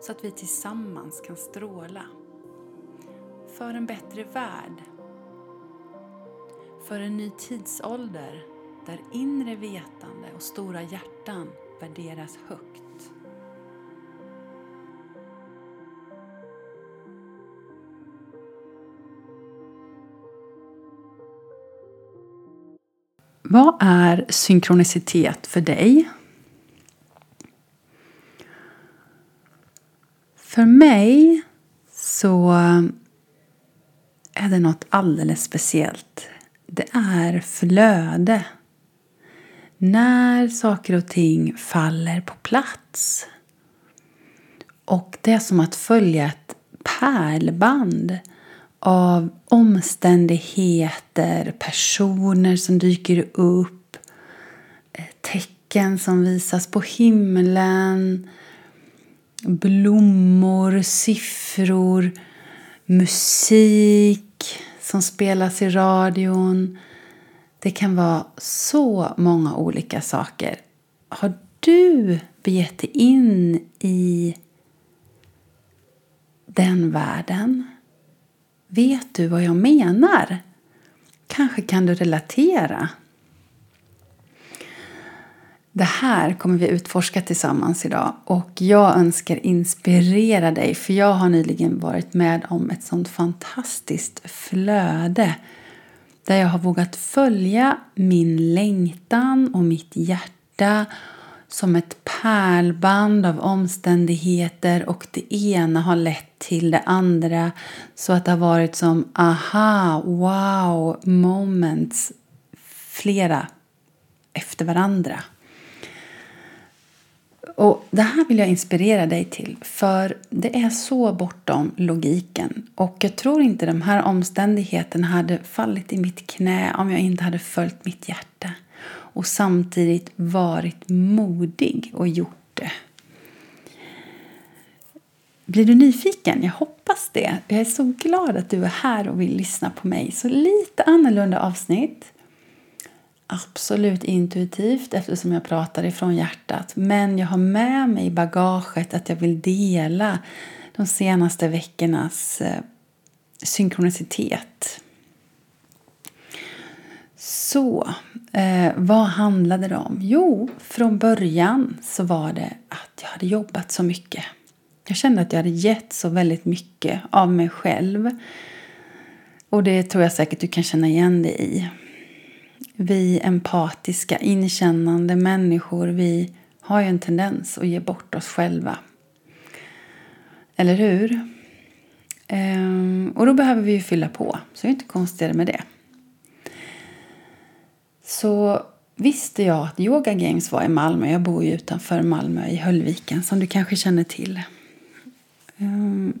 så att vi tillsammans kan stråla. För en bättre värld. För en ny tidsålder där inre vetande och stora hjärtan värderas högt. Vad är synkronicitet för dig? För mig så är det något alldeles speciellt. Det är flöde. När saker och ting faller på plats. Och det är som att följa ett pärlband av omständigheter, personer som dyker upp, eh, tecken som visas på himlen, blommor, siffror, musik som spelas i radion. Det kan vara så många olika saker. Har du begett dig in i den världen? Vet du vad jag menar? Kanske kan du relatera? Det här kommer vi utforska tillsammans idag och jag önskar inspirera dig för jag har nyligen varit med om ett sånt fantastiskt flöde där jag har vågat följa min längtan och mitt hjärta som ett pärlband av omständigheter och det ena har lett till det andra så att det har varit som aha, wow moments flera efter varandra. Och Det här vill jag inspirera dig till, för det är så bortom logiken. Och jag tror inte de här omständigheterna hade fallit i mitt knä om jag inte hade följt mitt hjärta och samtidigt varit modig och gjort det. Blir du nyfiken? Jag hoppas det. Jag är så glad att du är här och vill lyssna på mig. Så lite annorlunda avsnitt absolut intuitivt eftersom jag pratar ifrån hjärtat. Men jag har med mig i bagaget att jag vill dela de senaste veckornas eh, synkronicitet. Så, eh, vad handlade det om? Jo, från början så var det att jag hade jobbat så mycket. Jag kände att jag hade gett så väldigt mycket av mig själv. Och det tror jag säkert du kan känna igen dig i vi empatiska, inkännande människor, vi har ju en tendens att ge bort oss själva. Eller hur? Ehm, och då behöver vi ju fylla på, så det är inte konstigare med det. Så visste jag att Yoga Games var i Malmö. Jag bor ju utanför Malmö i Höllviken som du kanske känner till. Ehm,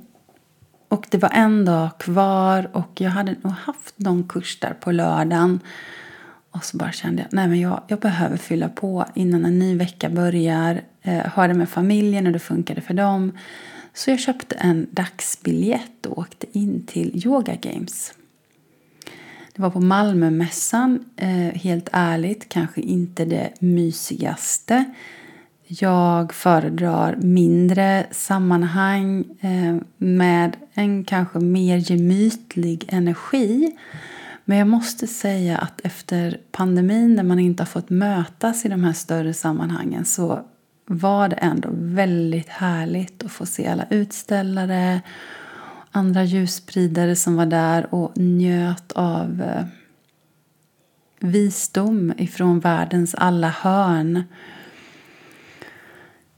och det var en dag kvar och jag hade nog haft någon kurs där på lördagen. Och så bara kände jag nej jag, jag behöver fylla på innan en ny vecka börjar. Eh, hörde med familjen och det funkade för dem. Så jag köpte en dagsbiljett och åkte in till Yoga Games. Det var på Malmömässan. Eh, helt ärligt, kanske inte det mysigaste. Jag föredrar mindre sammanhang eh, med en kanske mer gemytlig energi. Men jag måste säga att efter pandemin när man inte har fått mötas i de här större sammanhangen så var det ändå väldigt härligt att få se alla utställare andra ljusspridare som var där och njöt av eh, visdom ifrån världens alla hörn.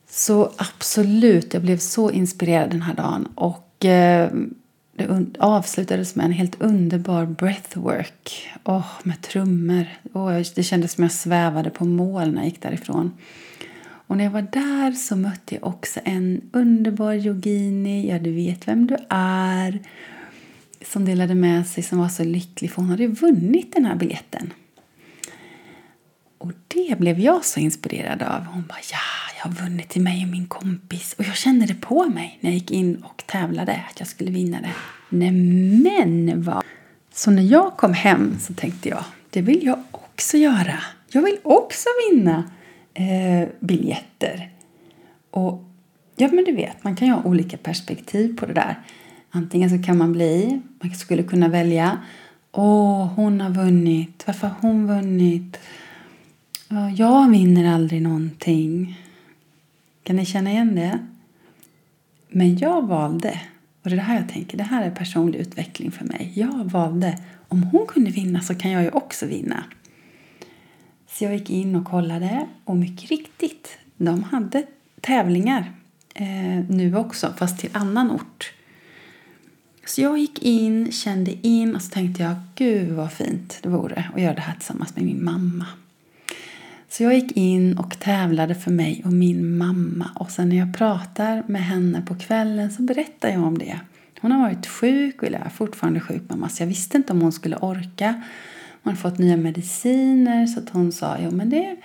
Så absolut, jag blev så inspirerad den här dagen. Och eh, det avslutades med en helt underbar breathwork. Oh, med trummor. Oh, det kändes som jag svävade på mål när jag gick därifrån. Och när jag var där så mötte jag också en underbar yogini, ja du vet vem du är, som delade med sig som var så lycklig för hon hade vunnit den här biljetten. Och det blev jag så inspirerad av. Hon bara ja, jag har vunnit till mig och min kompis. Och jag kände det på mig när jag gick in och tävlade att jag skulle vinna det. Nämen vad! Så när jag kom hem så tänkte jag, det vill jag också göra. Jag vill också vinna eh, biljetter. Och ja, men du vet, man kan ju ha olika perspektiv på det där. Antingen så kan man bli, man skulle kunna välja, åh, hon har vunnit, varför har hon vunnit? Jag vinner aldrig någonting. Kan ni känna igen det? Men jag valde, och det är det här jag tänker, det här är personlig utveckling för mig. Jag valde, om hon kunde vinna så kan jag ju också vinna. Så jag gick in och kollade och mycket riktigt, de hade tävlingar eh, nu också, fast till annan ort. Så jag gick in, kände in och så tänkte jag, gud vad fint det vore att göra det här tillsammans med min mamma. Så jag gick in och tävlade för mig och min mamma och sen när jag pratar med henne på kvällen så berättar jag om det. Hon har varit sjuk, eller är fortfarande sjuk mamma, så jag visste inte om hon skulle orka. Hon har fått nya mediciner så att hon sa, jo men det,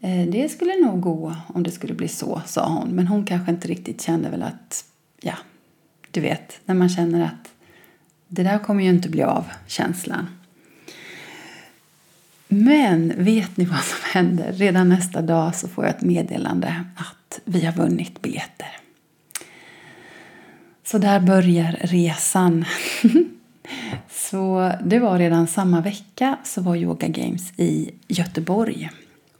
eh, det skulle nog gå om det skulle bli så, sa hon. Men hon kanske inte riktigt kände väl att, ja, du vet, när man känner att det där kommer ju inte bli av, känslan. Men vet ni vad som händer? Redan nästa dag så får jag ett meddelande att vi har vunnit biljetter. Så där börjar resan. så det var redan samma vecka så var Yoga Games i Göteborg.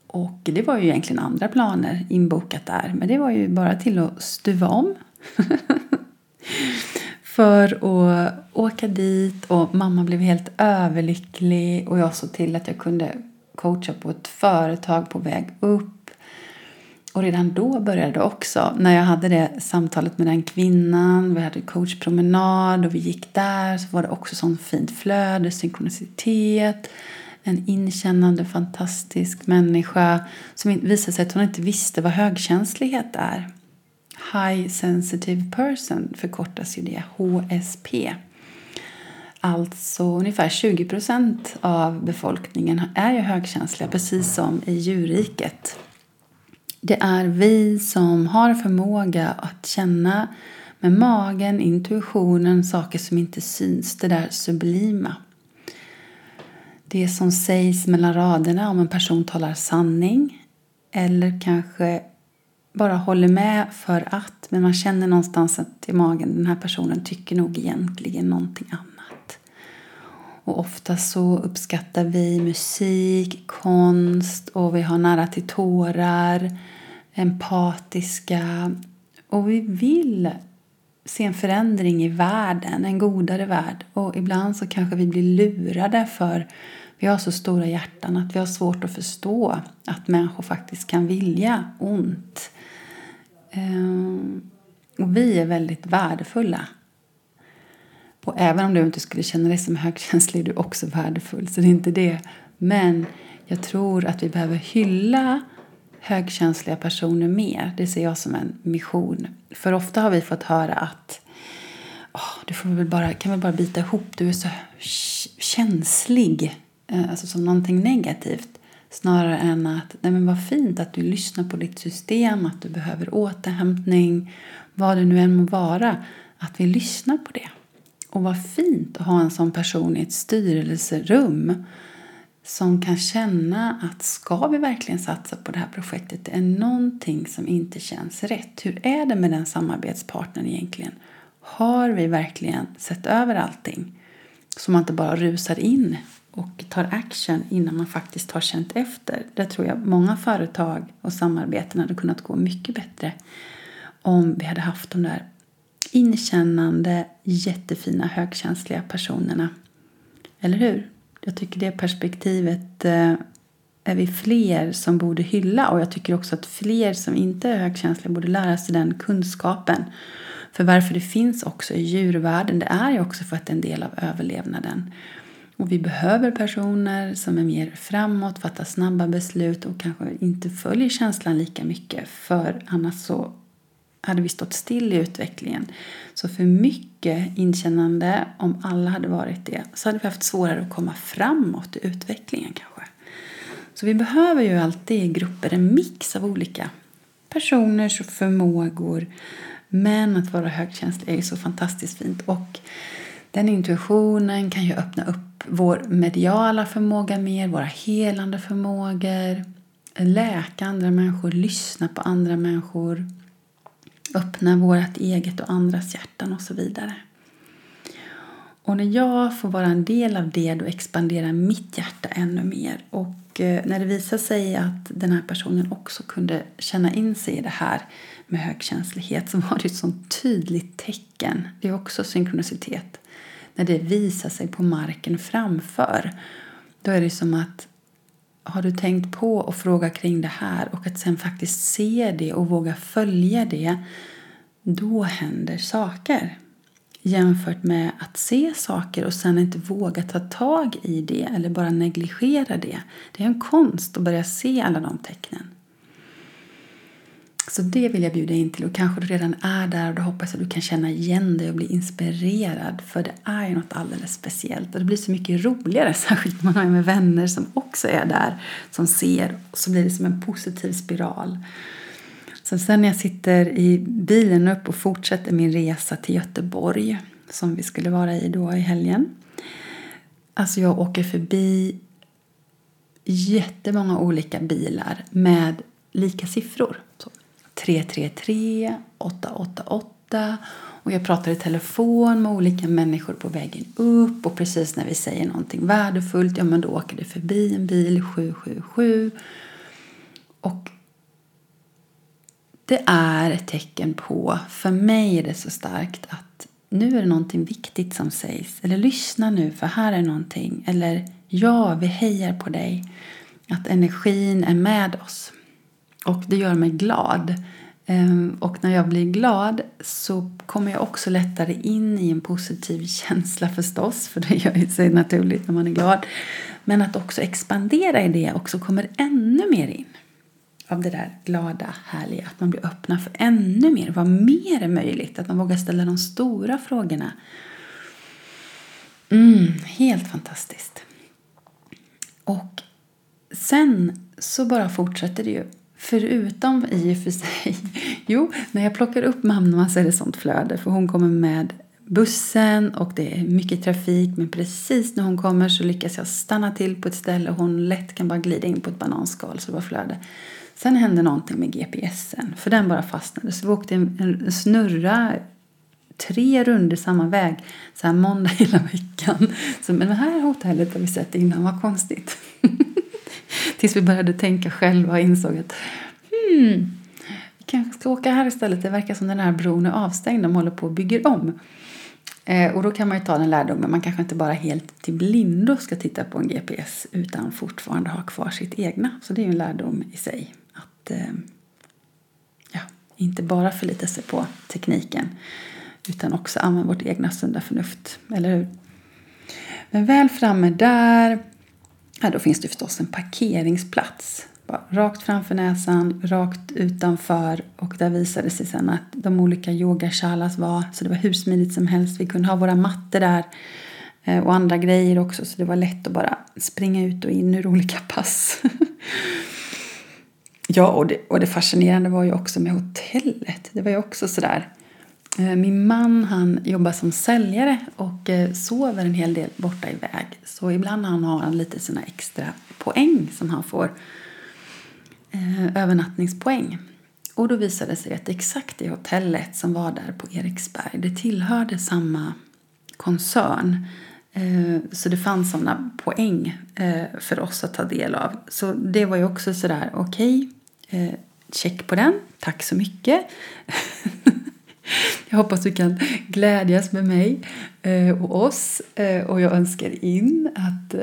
Och det var ju egentligen andra planer inbokat där. Men det var ju bara till att stuva om. för att åka dit och mamma blev helt överlycklig och jag såg till att jag kunde coacha på ett företag på väg upp. Och redan då började det också. När jag hade det samtalet med den kvinnan, vi hade coachpromenad och vi gick där så var det också sånt fint flöde, synkronicitet. En inkännande, fantastisk människa som visade sig att hon inte visste vad högkänslighet är. High Sensitive Person förkortas ju det, HSP. Alltså ungefär 20 procent av befolkningen är ju högkänsliga, precis som i djurriket. Det är vi som har förmåga att känna med magen, intuitionen, saker som inte syns, det där sublima. Det som sägs mellan raderna om en person talar sanning eller kanske bara håller med för att, men man känner någonstans att i magen den här personen tycker nog egentligen någonting annat. Och ofta så uppskattar vi musik, konst och vi har nära till tårar, empatiska och vi vill se en förändring i världen, en godare värld. Och ibland så kanske vi blir lurade för vi har så stora hjärtan att vi har svårt att förstå att människor faktiskt kan vilja ont. Ehm, och vi är väldigt värdefulla. Och även om du inte skulle känna dig som högkänslig är du också värdefull, så det är inte det. Men jag tror att vi behöver hylla högkänsliga personer mer. Det ser jag som en mission. För ofta har vi fått höra att oh, du får väl bara, kan väl bara bita ihop, du är så känslig. Eh, alltså som någonting negativt. Snarare än att, nej men vad fint att du lyssnar på ditt system, att du behöver återhämtning, vad det nu än må vara. Att vi lyssnar på det. Och vad fint att ha en sån person i ett styrelserum som kan känna att ska vi verkligen satsa på det här projektet? Det är någonting som inte känns rätt. Hur är det med den samarbetspartnern egentligen? Har vi verkligen sett över allting? Så man inte bara rusar in och tar action innan man faktiskt har känt efter. Där tror jag många företag och samarbeten hade kunnat gå mycket bättre om vi hade haft de där inkännande, jättefina, högkänsliga personerna. Eller hur? Jag tycker det perspektivet eh, är vi fler som borde hylla och jag tycker också att fler som inte är högkänsliga borde lära sig den kunskapen. För varför det finns också i djurvärlden, det är ju också för att det är en del av överlevnaden. Och vi behöver personer som är mer framåt, fattar snabba beslut och kanske inte följer känslan lika mycket. För annars så hade vi stått still i utvecklingen. Så för mycket inkännande, om alla hade varit det, så hade vi haft svårare att komma framåt i utvecklingen kanske. Så vi behöver ju alltid i grupper en mix av olika personers förmågor. Men att vara högkänslig är ju så fantastiskt fint. Och den intuitionen kan ju öppna upp vår mediala förmåga mer, våra helande förmågor, läka andra människor, lyssna på andra människor, öppna vårt eget och andras hjärtan och så vidare. Och när jag får vara en del av det då expanderar mitt hjärta ännu mer. Och eh, när det visar sig att den här personen också kunde känna in sig i det här med högkänslighet så var det ett sånt tydligt tecken. Det är också synkronicitet när det visar sig på marken framför. Då är det som att har du tänkt på att fråga kring det här och att sen faktiskt se det och våga följa det, då händer saker. Jämfört med att se saker och sen inte våga ta tag i det eller bara negligera det. Det är en konst att börja se alla de tecknen. Så det vill jag bjuda in till och kanske du redan är där och då hoppas jag att du kan känna igen dig och bli inspirerad för det är ju något alldeles speciellt och det blir så mycket roligare särskilt när man har med vänner som också är där som ser och så blir det som en positiv spiral. Så sen när jag sitter i bilen upp och fortsätter min resa till Göteborg som vi skulle vara i då i helgen. Alltså jag åker förbi jättemånga olika bilar med lika siffror. Så 333, 888 och jag pratar i telefon med olika människor på vägen upp och precis när vi säger någonting värdefullt, ja men då åker det förbi en bil 777 och det är ett tecken på, för mig är det så starkt att nu är det någonting viktigt som sägs. Eller lyssna nu för här är någonting. Eller ja, vi hejar på dig. Att energin är med oss. Och det gör mig glad. Ehm, och när jag blir glad så kommer jag också lättare in i en positiv känsla förstås. För det gör sig naturligt när man är glad. Men att också expandera i det också kommer ännu mer in. Av det där glada, härliga. Att man blir öppna för ännu mer. Vad mer är möjligt. Att man vågar ställa de stora frågorna. Mm, helt fantastiskt. Och sen så bara fortsätter det ju Förutom i och för sig, jo, när jag plockar upp mamma så är det sånt flöde för hon kommer med bussen och det är mycket trafik men precis när hon kommer så lyckas jag stanna till på ett ställe och hon lätt kan bara glida in på ett bananskal så det var flöde. Sen hände någonting med GPSen för den bara fastnade så vi åkte en, en snurra tre runder samma väg så här måndag hela veckan. Så men det här hotellet har vi sett innan, vad konstigt. Tills vi började tänka själva och insåg att hmm, vi kanske ska åka här istället. Det verkar som den här bron är avstängd. De håller på och bygger om. Eh, och då kan man ju ta den lärdomen. Man kanske inte bara helt till blindo ska titta på en GPS utan fortfarande ha kvar sitt egna. Så det är ju en lärdom i sig. Att eh, ja, inte bara förlita sig på tekniken utan också använda vårt egna sunda förnuft. Eller hur? Men väl framme där Ja, då finns det förstås en parkeringsplats. Bara rakt framför näsan, rakt utanför. Och där visade det sig sen att de olika yogashalas var, så det var hur smidigt som helst. Vi kunde ha våra mattor där eh, och andra grejer också. Så det var lätt att bara springa ut och in ur olika pass. ja, och det, och det fascinerande var ju också med hotellet. Det var ju också sådär Eh, min man han jobbar som säljare och eh, sover en hel del borta iväg. Så ibland har han lite sina extra poäng som han får. Eh, övernattningspoäng. Och då visade det sig att exakt det hotellet som var där på Eriksberg det tillhörde samma koncern. Så det fanns sådana poäng för oss att ta del av. Så det var ju också sådär, okej, okay, check på den, tack så mycket. Jag hoppas du kan glädjas med mig eh, och oss eh, och jag önskar in att eh,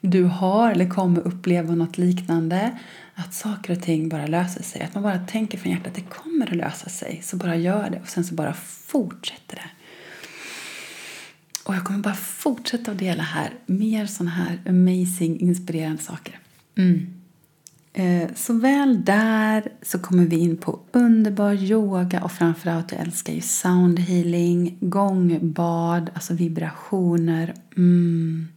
du har eller kommer uppleva något liknande. Att saker och ting bara löser sig. Att man bara tänker från hjärtat att det kommer att lösa sig. Så bara gör det och sen så bara fortsätter det. Och jag kommer bara fortsätta att dela här mer sådana här amazing, inspirerande saker. Mm. Eh, så väl där så kommer vi in på underbar yoga och framförallt jag älskar ju soundhealing, gångbad, alltså vibrationer. Mm.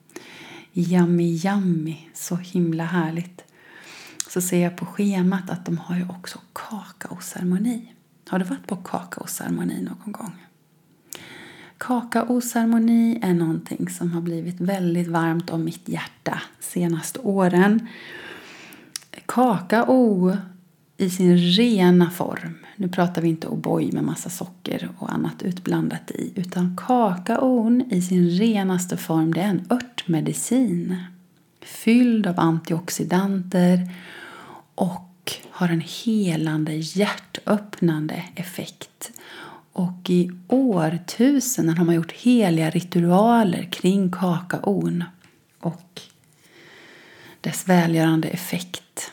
Yummy, yummy. Så himla härligt. Så ser jag på schemat att de har ju också kakaoceremoni. Har du varit på kakaoceremoni någon gång? Kakaoceremoni är någonting som har blivit väldigt varmt om mitt hjärta senaste åren. Kakao i sin rena form. Nu pratar vi inte O'boy med massa socker och annat utblandat i. Utan kakaon i sin renaste form, det är en örtmedicin. Fylld av antioxidanter och har en helande, hjärtöppnande effekt. Och i årtusenden har man gjort heliga ritualer kring kakaon och dess välgörande effekt.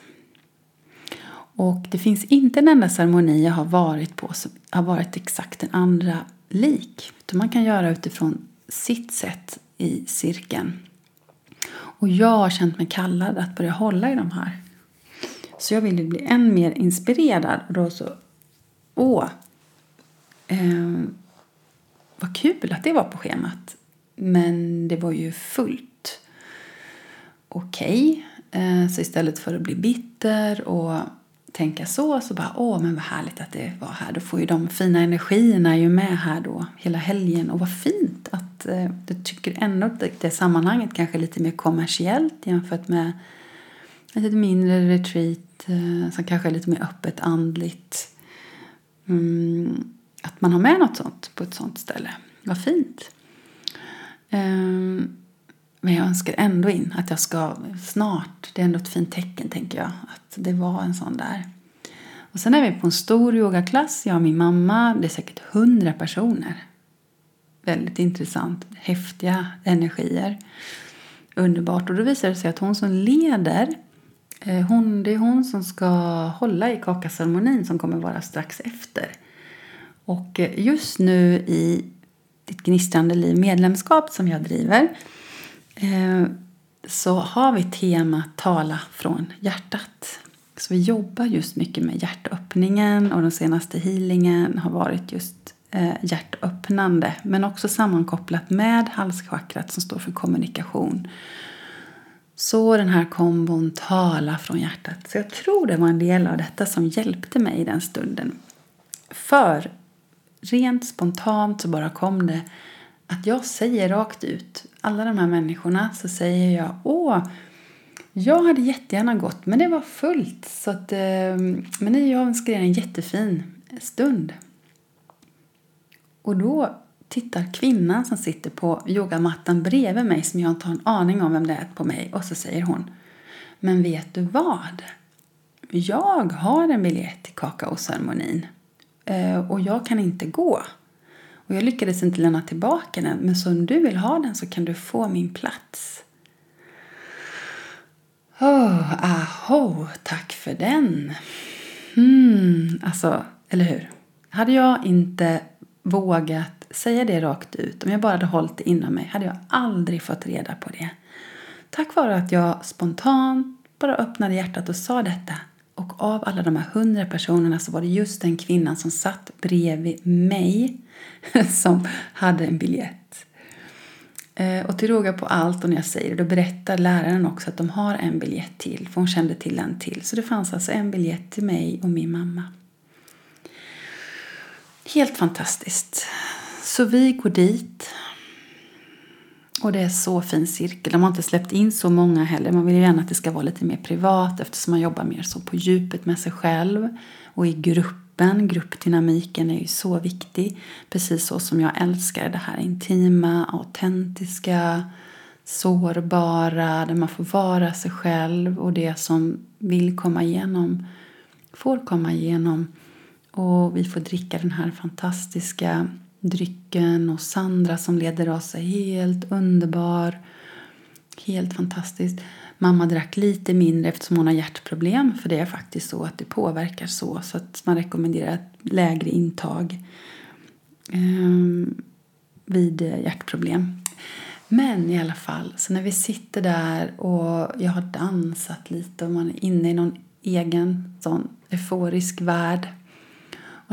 Och det finns inte en enda ceremoni jag har varit på som har varit exakt den andra lik. Utan man kan göra utifrån sitt sätt i cirkeln. Och jag har känt mig kallad att börja hålla i de här. Så jag ville bli än mer inspirerad. Och då så, åh, eh, vad kul att det var på schemat. Men det var ju fullt. Okej, okay. eh, så istället för att bli bitter och tänka så, så bara åh men vad härligt att det var här. Då får ju de fina energierna ju med här då hela helgen. Och vad fint att eh, du tycker ändå att det, det sammanhanget kanske är lite mer kommersiellt jämfört med ett lite mindre retreat eh, som kanske är lite mer öppet andligt. Mm, att man har med något sånt på ett sånt ställe. Vad fint. Um, men jag önskar ändå in att jag ska snart, det är ändå ett fint tecken tänker jag, att det var en sån där. Och sen är vi på en stor yogaklass, jag och min mamma, det är säkert hundra personer. Väldigt intressant, häftiga energier. Underbart. Och då visar det sig att hon som leder, eh, hon, det är hon som ska hålla i kakaceremonin som kommer vara strax efter. Och eh, just nu i ditt gnistrande liv medlemskap som jag driver Eh, så har vi temat Tala från hjärtat. Så vi jobbar just mycket med hjärtöppningen och den senaste healingen har varit just eh, hjärtöppnande men också sammankopplat med halschakrat som står för kommunikation. Så den här kombon Tala från hjärtat. Så jag tror det var en del av detta som hjälpte mig i den stunden. För rent spontant så bara kom det att jag säger rakt ut, alla de här människorna, så säger jag åh, jag hade jättegärna gått men det var fullt. Så att, eh, men ni jag önskar er en jättefin stund. Och då tittar kvinnan som sitter på yogamattan bredvid mig som jag inte har en aning om vem det är på mig och så säger hon Men vet du vad? Jag har en biljett till kakaoceremonin eh, och jag kan inte gå. Och jag lyckades inte lämna tillbaka den, men så om du vill ha den så kan du få min plats. Oh, aho, tack för den. Hmm, alltså, eller hur? Hade jag inte vågat säga det rakt ut, om jag bara hade hållit det inom mig, hade jag aldrig fått reda på det. Tack vare att jag spontant bara öppnade hjärtat och sa detta. Och av alla de här hundra personerna så var det just den kvinnan som satt bredvid mig som hade en biljett. Eh, och till råga på allt, och när jag säger det, då berättar läraren också att de har en biljett till, för hon kände till en till. Så det fanns alltså en biljett till mig och min mamma. Helt fantastiskt. Så vi går dit. Och det är så fin cirkel. De har inte släppt in så många heller. Man vill ju gärna att det ska vara lite mer privat eftersom man jobbar mer så på djupet med sig själv och i gruppen. Gruppdynamiken är ju så viktig. Precis så som jag älskar det här intima, autentiska, sårbara, där man får vara sig själv och det som vill komma igenom får komma igenom. Och vi får dricka den här fantastiska drycken och Sandra som leder oss är helt underbar. Helt fantastiskt. Mamma drack lite mindre eftersom hon har hjärtproblem. För det är faktiskt så att det påverkar så. Så att man rekommenderar ett lägre intag eh, vid hjärtproblem. Men i alla fall, så när vi sitter där och jag har dansat lite och man är inne i någon egen sån euforisk värld.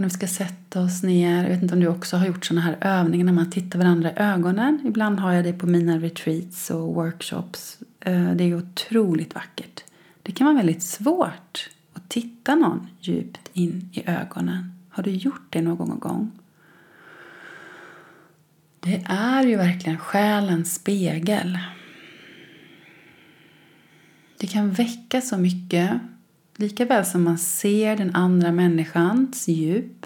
Och när vi ska sätta oss ner, jag vet inte om du också har gjort sådana här övningar när man tittar varandra i ögonen. Ibland har jag det på mina retreats och workshops. Eh, det är otroligt vackert. Det kan vara väldigt svårt att titta någon djupt in i ögonen. Har du gjort det någon gång? Det är ju verkligen själens spegel. Det kan väcka så mycket. Lika väl som man ser den andra människans djup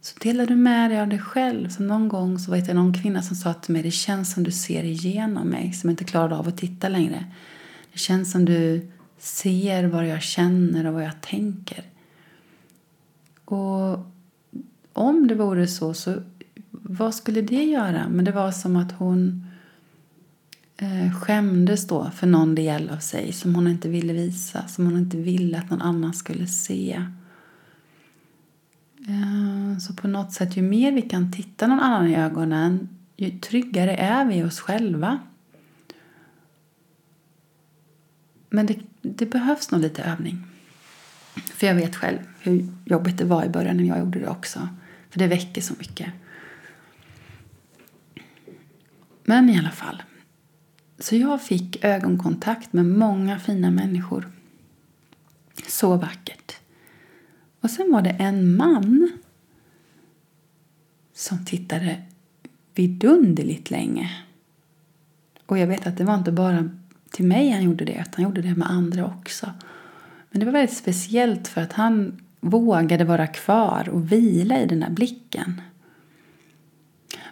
så delar du med dig av dig själv. Så någon gång så var det någon kvinna som sa till mig det känns som du ser igenom mig som inte klarade av att titta längre. Det känns som du ser vad jag känner och vad jag tänker. Och om det vore så, så vad skulle det göra? Men det var som att hon eh, Eh, skämdes då för någon del av sig som hon inte ville visa, som hon inte ville att någon annan skulle se. Eh, så på något sätt, ju mer vi kan titta någon annan i ögonen, ju tryggare är vi oss själva. Men det, det behövs nog lite övning. För jag vet själv hur jobbigt det var i början när jag gjorde det också. För det väcker så mycket. Men i alla fall. Så jag fick ögonkontakt med många fina människor. Så vackert. Och sen var det en man som tittade vidunderligt länge. Och jag vet att det var inte bara till mig han gjorde det, utan han gjorde det med andra också. Men det var väldigt speciellt för att han vågade vara kvar och vila i den där blicken.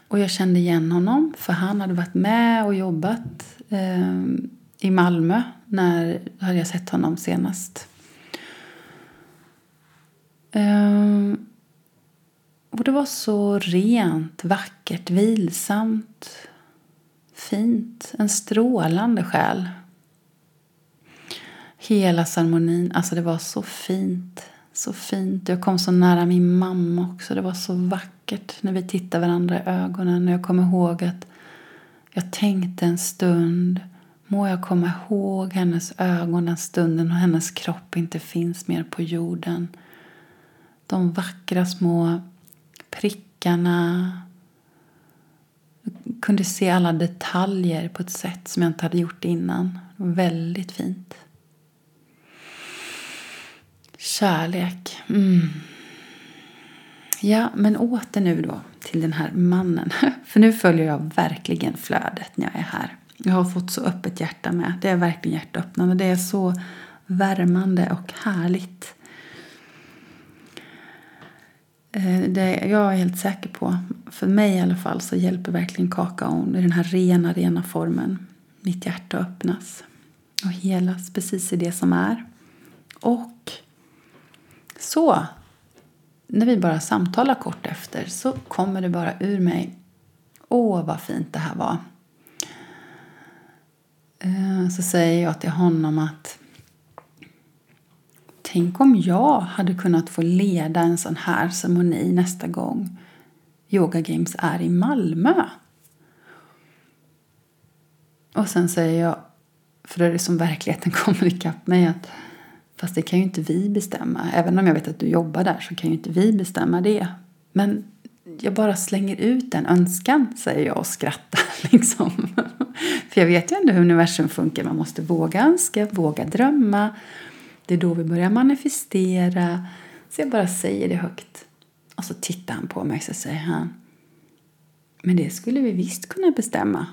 Och jag kände igen honom för han hade varit med och jobbat eh, i Malmö när hade jag sett honom senast. Eh, och det var så rent, vackert, vilsamt, fint. En strålande själ. Hela ceremonin, alltså det var så fint. Så fint. Jag kom så nära min mamma också. Det var så vackert när vi tittade varandra i ögonen. Jag kommer ihåg att jag tänkte en stund. Må jag komma ihåg hennes ögon den stunden och hennes kropp inte finns mer på jorden. De vackra små prickarna. Jag kunde se alla detaljer på ett sätt som jag inte hade gjort innan. Väldigt fint. Kärlek. Mm. Ja, men åter nu då till den här mannen. För nu följer jag verkligen flödet när jag är här. Jag har fått så öppet hjärta med. Det är verkligen hjärtöppnande. Det är så värmande och härligt. Eh, det, jag är helt säker på, för mig i alla fall, så hjälper verkligen kakaon i den här rena, rena formen. Mitt hjärta öppnas och helas precis i det som är. Och så, när vi bara samtalar kort efter så kommer det bara ur mig. Åh, vad fint det här var. Eh, så säger jag till honom att Tänk om jag hade kunnat få leda en sån här ceremoni nästa gång Yoga Games är i Malmö. Och sen säger jag, för det är det som verkligheten kommer ikapp mig, att Fast det kan ju inte vi bestämma. Även om jag vet att du jobbar där så kan ju inte vi bestämma det. Men jag bara slänger ut den önskan, säger jag och skrattar. Liksom. För jag vet ju ändå hur universum funkar. Man måste våga önska, våga drömma. Det är då vi börjar manifestera. Så jag bara säger det högt. Och så tittar han på mig och säger han Men det skulle vi visst kunna bestämma.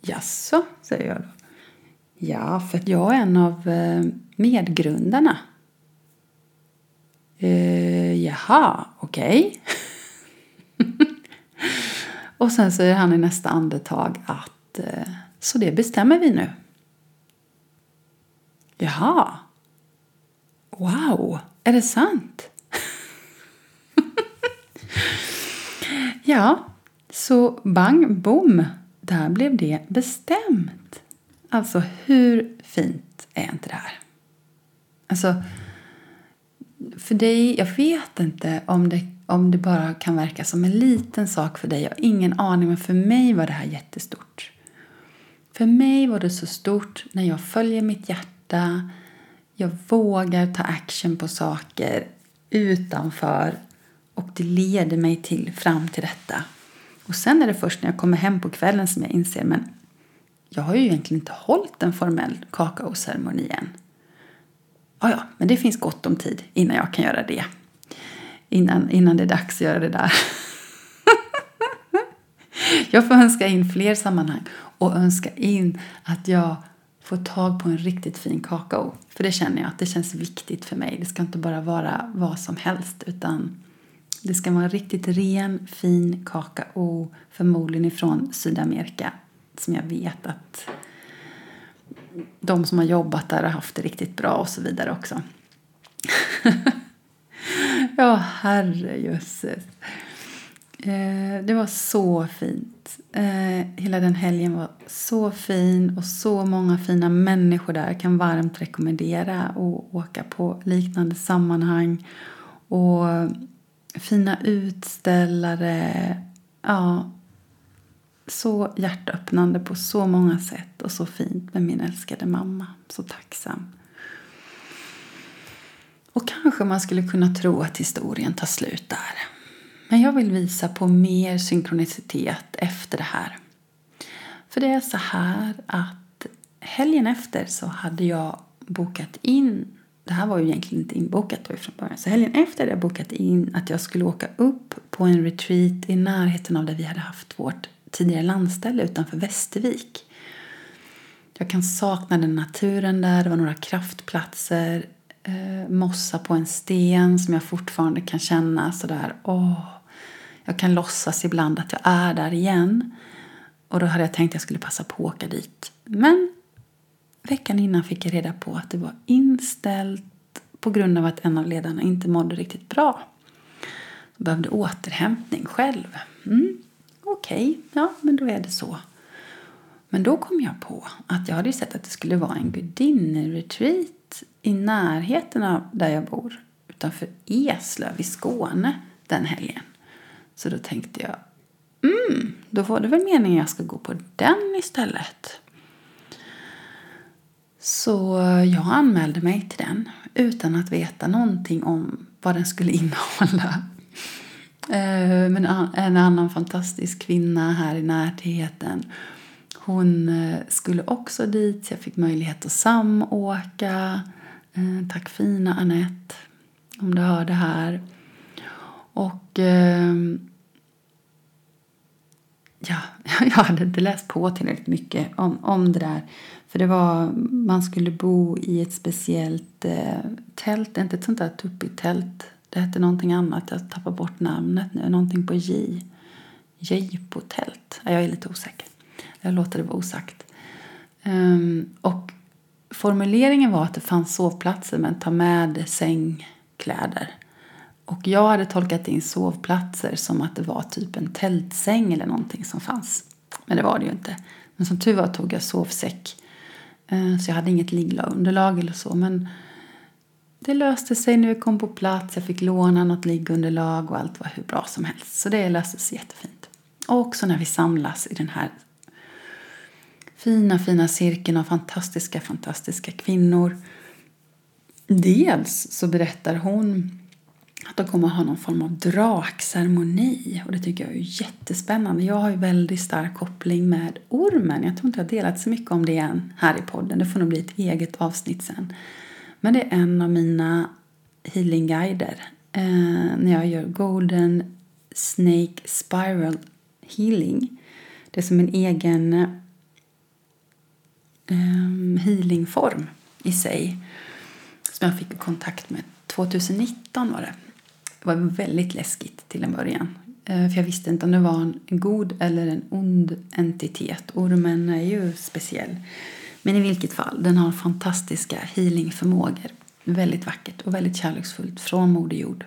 Jaså, säger jag då. Ja, för att jag är en av eh, medgrundarna. Uh, jaha, okej. Okay. och sen säger han i nästa andetag att uh, så det bestämmer vi nu. Jaha. Wow, är det sant? ja, så bang, bom, där blev det bestämt. Alltså hur fint är inte det här? Alltså, för dig, jag vet inte om det, om det bara kan verka som en liten sak för dig. Jag har ingen aning, men för mig var det här jättestort. För mig var det så stort när jag följer mitt hjärta. Jag vågar ta action på saker utanför och det leder mig till, fram till detta. Och sen är det först när jag kommer hem på kvällen som jag inser men jag har ju egentligen inte hållit en formell kakaoceremoni än. Ja, ja, men det finns gott om tid innan jag kan göra det. Innan, innan det är dags att göra det där. jag får önska in fler sammanhang och önska in att jag får tag på en riktigt fin kakao. För det känner jag att det känns viktigt för mig. Det ska inte bara vara vad som helst utan det ska vara riktigt ren, fin kakao, förmodligen ifrån Sydamerika, som jag vet att de som har jobbat där har haft det riktigt bra och så vidare också. ja, herrejösses. Eh, det var så fint. Eh, hela den helgen var så fin och så många fina människor där. Jag kan varmt rekommendera att åka på liknande sammanhang. Och fina utställare. Ja, så hjärtöppnande på så många sätt och så fint med min älskade mamma. Så tacksam. Och kanske man skulle kunna tro att historien tar slut där. Men jag vill visa på mer synkronicitet efter det här. För det är så här att helgen efter så hade jag bokat in det här var ju egentligen inte inbokat då från början. Så helgen efter hade jag bokat in att jag skulle åka upp på en retreat i närheten av där vi hade haft vårt tidigare landställe utanför Västervik. Jag kan sakna den naturen där. Det var några kraftplatser. Eh, mossa på en sten som jag fortfarande kan känna sådär. Åh, jag kan låtsas ibland att jag är där igen. Och då hade jag tänkt att jag skulle passa på att åka dit. Men Veckan innan fick jag reda på att det var inställt på grund av att en av ledarna inte mådde riktigt bra. Jag behövde återhämtning själv. Mm, Okej, okay. ja men då är det så. Men då kom jag på att jag hade sett att det skulle vara en gudinneretreat i närheten av där jag bor. Utanför Eslöv i Skåne den helgen. Så då tänkte jag, mm, då var det väl meningen jag ska gå på den istället. Så jag anmälde mig till den utan att veta någonting om vad den skulle innehålla. Eh, men en annan fantastisk kvinna här i närheten hon eh, skulle också dit, så jag fick möjlighet att samåka. Eh, tack fina Annette, om du hör det här. Och ehm, ja, jag hade inte läst på tillräckligt mycket om, om det där. För det var, man skulle bo i ett speciellt tält, inte ett sånt där tuppigt-tält. Det hette någonting annat, jag tappar bort namnet nu, någonting på J. J-potält. Jag är lite osäker. Jag låter det vara osagt. Um, och formuleringen var att det fanns sovplatser men ta med sängkläder. Och jag hade tolkat in sovplatser som att det var typ en tältsäng eller någonting som fanns. Men det var det ju inte. Men som tur var tog jag sovsäck. Ehm, så jag hade inget liggunderlag eller så. Men det löste sig nu, vi kom på plats. Jag fick låna något liggunderlag och allt var hur bra som helst. Så det löste sig jättefint. Och också när vi samlas i den här fina, fina cirkeln av fantastiska, fantastiska kvinnor. Dels så berättar hon att de kommer att ha någon form av drakceremoni. Och det tycker jag är jättespännande. Jag har ju väldigt stark koppling med ormen. Jag tror inte jag har delat så mycket om det än här i podden. Det får nog bli ett eget avsnitt sen. Men det är en av mina healingguider. Eh, när jag gör Golden Snake Spiral Healing. Det är som en egen eh, healingform i sig. Som jag fick kontakt med 2019 var det. Det var väldigt läskigt till en början. Eh, för jag visste inte om det var en god eller en ond entitet. Ormen är ju speciell. Men i vilket fall, den har fantastiska healingförmågor. Väldigt vackert och väldigt kärleksfullt från Moder Jord.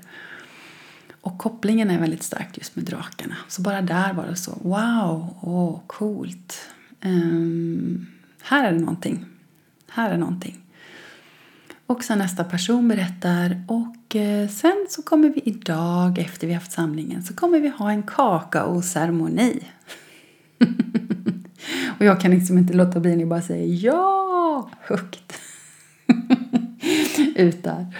Och kopplingen är väldigt stark just med drakarna. Så bara där var det så, wow, åh, oh, coolt. Um, här är det någonting. Här är någonting. Och sen nästa person berättar och eh, sen så kommer vi idag efter vi haft samlingen så kommer vi ha en kakaoceremoni. Och jag kan liksom inte låta bli att bara säga ja högt. Ut där.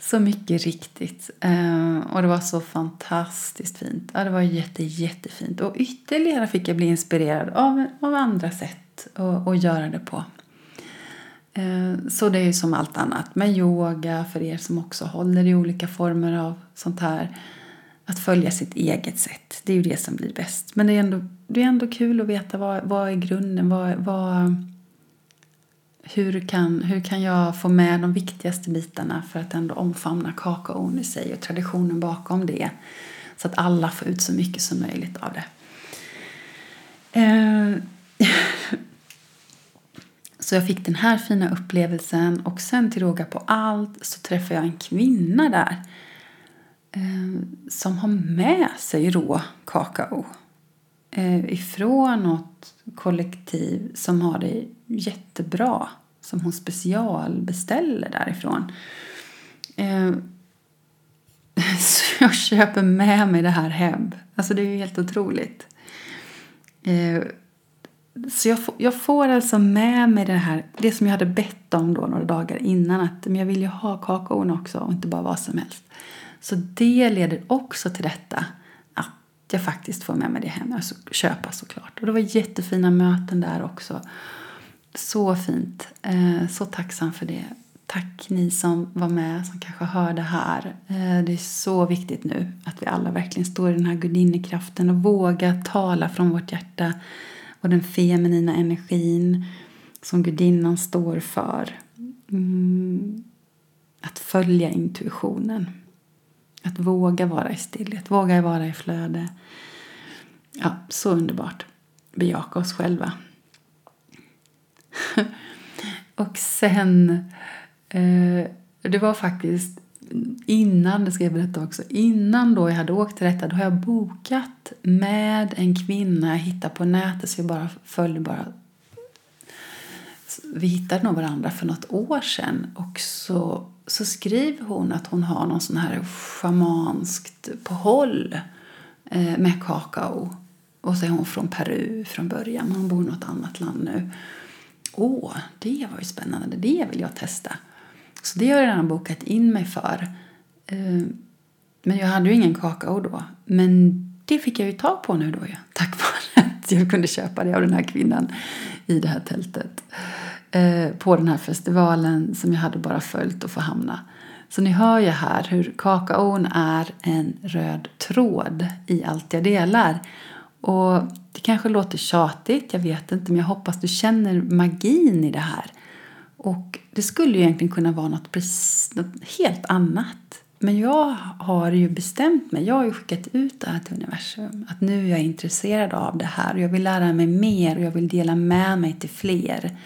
Så mycket riktigt. Eh, och det var så fantastiskt fint. Ja, det var jätte, jättefint. Och ytterligare fick jag bli inspirerad av, av andra sätt att, att göra det på. Eh, så det är ju som allt annat med yoga för er som också håller i olika former av sånt här. Att följa sitt eget sätt. Det är ju det som blir bäst. Men det är ändå, det är ändå kul att veta vad, vad är grunden. Vad, vad, hur, kan, hur kan jag få med de viktigaste bitarna för att ändå omfamna kakaon i sig och traditionen bakom det. Så att alla får ut så mycket som möjligt av det. Eh, så jag fick den här fina upplevelsen och sen till råga på allt så träffade jag en kvinna där eh, som har med sig rå kakao Eh, ifrån något kollektiv som har det jättebra som hon specialbeställer därifrån. Eh, så jag köper med mig det här hem. Alltså det är ju helt otroligt. Eh, så jag får, jag får alltså med mig det här, det som jag hade bett om då några dagar innan. Att men jag vill ju ha kakaon också och inte bara vad som helst. Så det leder också till detta. Att jag faktiskt får med mig det hem. Alltså köpa såklart. Och det var jättefina möten där också. Så fint. Eh, så tacksam för det. Tack ni som var med, som kanske hörde här. Eh, det är så viktigt nu att vi alla verkligen står i den här gudinnekraften och vågar tala från vårt hjärta och den feminina energin som gudinnan står för. Mm. Att följa intuitionen. Att våga vara i stillhet, våga vara i flöde. Ja, så underbart. Bejaka oss själva. och sen, eh, det var faktiskt innan, det ska jag berätta också, innan då jag hade åkt till detta, då har jag bokat med en kvinna jag hittade på nätet, så jag bara följde bara vi hittade nog varandra för något år sedan och så, så skriver hon att hon har någon sån här schamanskt påhåll eh, med kakao. Och så är hon från Peru från början, men hon bor i något annat land nu. Åh, det var ju spännande, det vill jag testa. Så det har jag redan bokat in mig för. Eh, men jag hade ju ingen kakao då. Men det fick jag ju tag på nu då ja. Tack vare att jag kunde köpa det av den här kvinnan i det här tältet. Eh, på den här festivalen som jag hade bara följt och få hamna. Så ni hör ju här hur kakaon är en röd tråd i allt jag delar. Och det kanske låter tjatigt, jag vet inte, men jag hoppas du känner magin i det här. Och det skulle ju egentligen kunna vara något, precis, något helt annat. Men jag har ju bestämt mig, jag har ju skickat ut det här till universum. Att nu är jag intresserad av det här och jag vill lära mig mer och jag vill dela med mig till fler.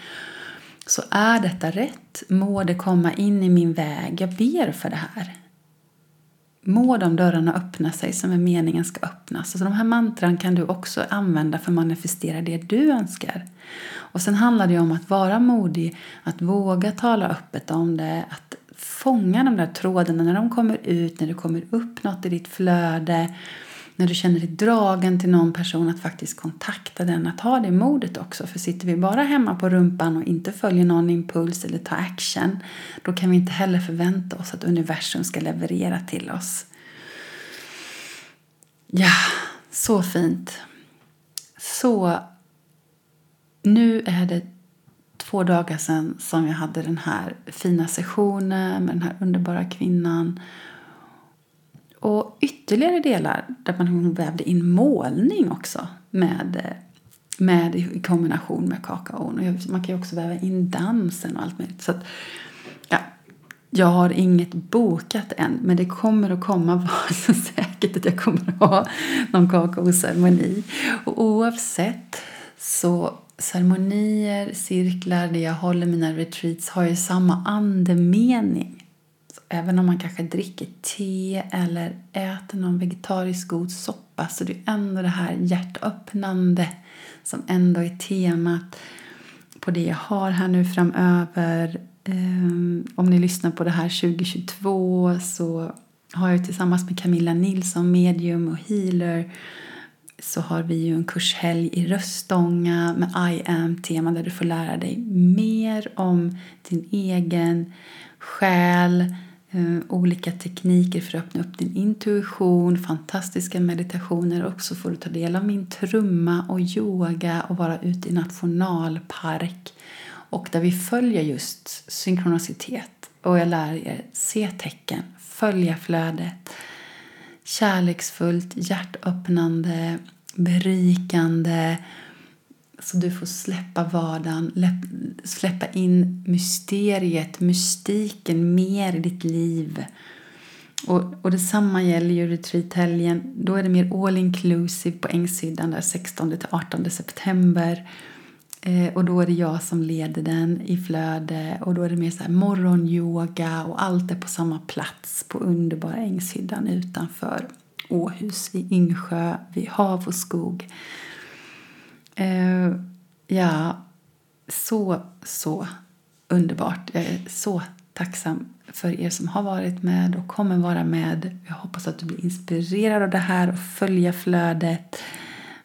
Så är detta rätt? Må det komma in i min väg? Jag ber för det här. Må de dörrarna öppna sig som är meningen ska öppnas. Alltså de här mantran kan du också använda för att manifestera det du önskar. Och sen handlar det om att vara modig, att våga tala öppet om det, att fånga de där trådarna när de kommer ut, när det kommer upp något i ditt flöde, när du känner dig dragen till någon person, att faktiskt kontakta den, att ha det modet också. För sitter vi bara hemma på rumpan och inte följer någon impuls eller tar action, då kan vi inte heller förvänta oss att universum ska leverera till oss. Ja, så fint. Så nu är det två dagar sedan som jag hade den här fina sessionen med den här underbara kvinnan. Och ytterligare delar där man vävde in målning också med, med i kombination med kakaon. Och man kan ju också väva in dansen och allt möjligt. Så att, ja, jag har inget bokat än, men det kommer att komma, var så säkert att jag kommer att ha någon kakaoceremoni. Och oavsett så ceremonier, cirklar där jag håller mina retreats har ju samma andemening. Även om man kanske dricker te eller äter någon vegetarisk god soppa så det är ändå det här hjärtöppnande som ändå är temat på det jag har här nu framöver. Ehm, om ni lyssnar på det här 2022 så har jag tillsammans med Camilla Nilsson, medium och healer så har vi ju en kurshelg i Röstånga med I am-tema där du får lära dig mer om din egen själ, Eh, olika tekniker för att öppna upp din intuition, fantastiska meditationer. Och så får du ta del av min trumma och yoga och vara ute i nationalpark. Och där vi följer just synkronicitet. Och jag lär er se tecken, följa flödet. Kärleksfullt, hjärtöppnande, berikande så du får släppa vardagen, släppa in mysteriet, mystiken mer i ditt liv. Och, och detsamma gäller ju retreathelgen. Då är det mer all inclusive på Ängsidan där 16 18 september. Eh, och då är det jag som leder den i flöde och då är det mer så här morgonyoga och allt är på samma plats på underbara Ängshyddan utanför Åhus i Yngsjö vid hav och skog. Eh, ja, så, så underbart. Jag är så tacksam för er som har varit med och kommer vara med. Jag hoppas att du blir inspirerad av det här och följa flödet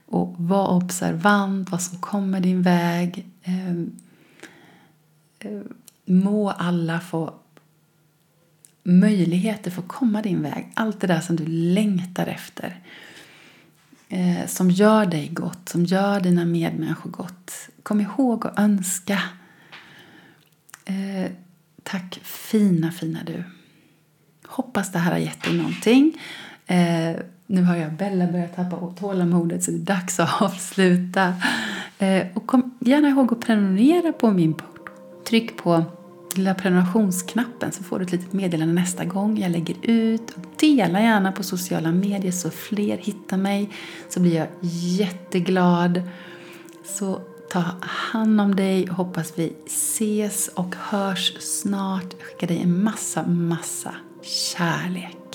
och var observant vad som kommer din väg. Ehm, eh, må alla få möjligheter för att komma din väg. Allt det där som du längtar efter. Eh, som gör dig gott, som gör dina medmänniskor gott. Kom ihåg att önska. Eh, tack fina, fina du. Hoppas det här har gett dig någonting. Eh, nu har jag Bella börjat tappa tålamodet så det är dags att avsluta. Eh, och kom gärna ihåg att prenumerera på min podd. Tryck på lilla prenumerationsknappen så får du ett litet meddelande nästa gång jag lägger ut. Dela gärna på sociala medier så fler hittar mig så blir jag jätteglad. Så ta hand om dig och hoppas vi ses och hörs snart. Jag skickar dig en massa, massa kärlek.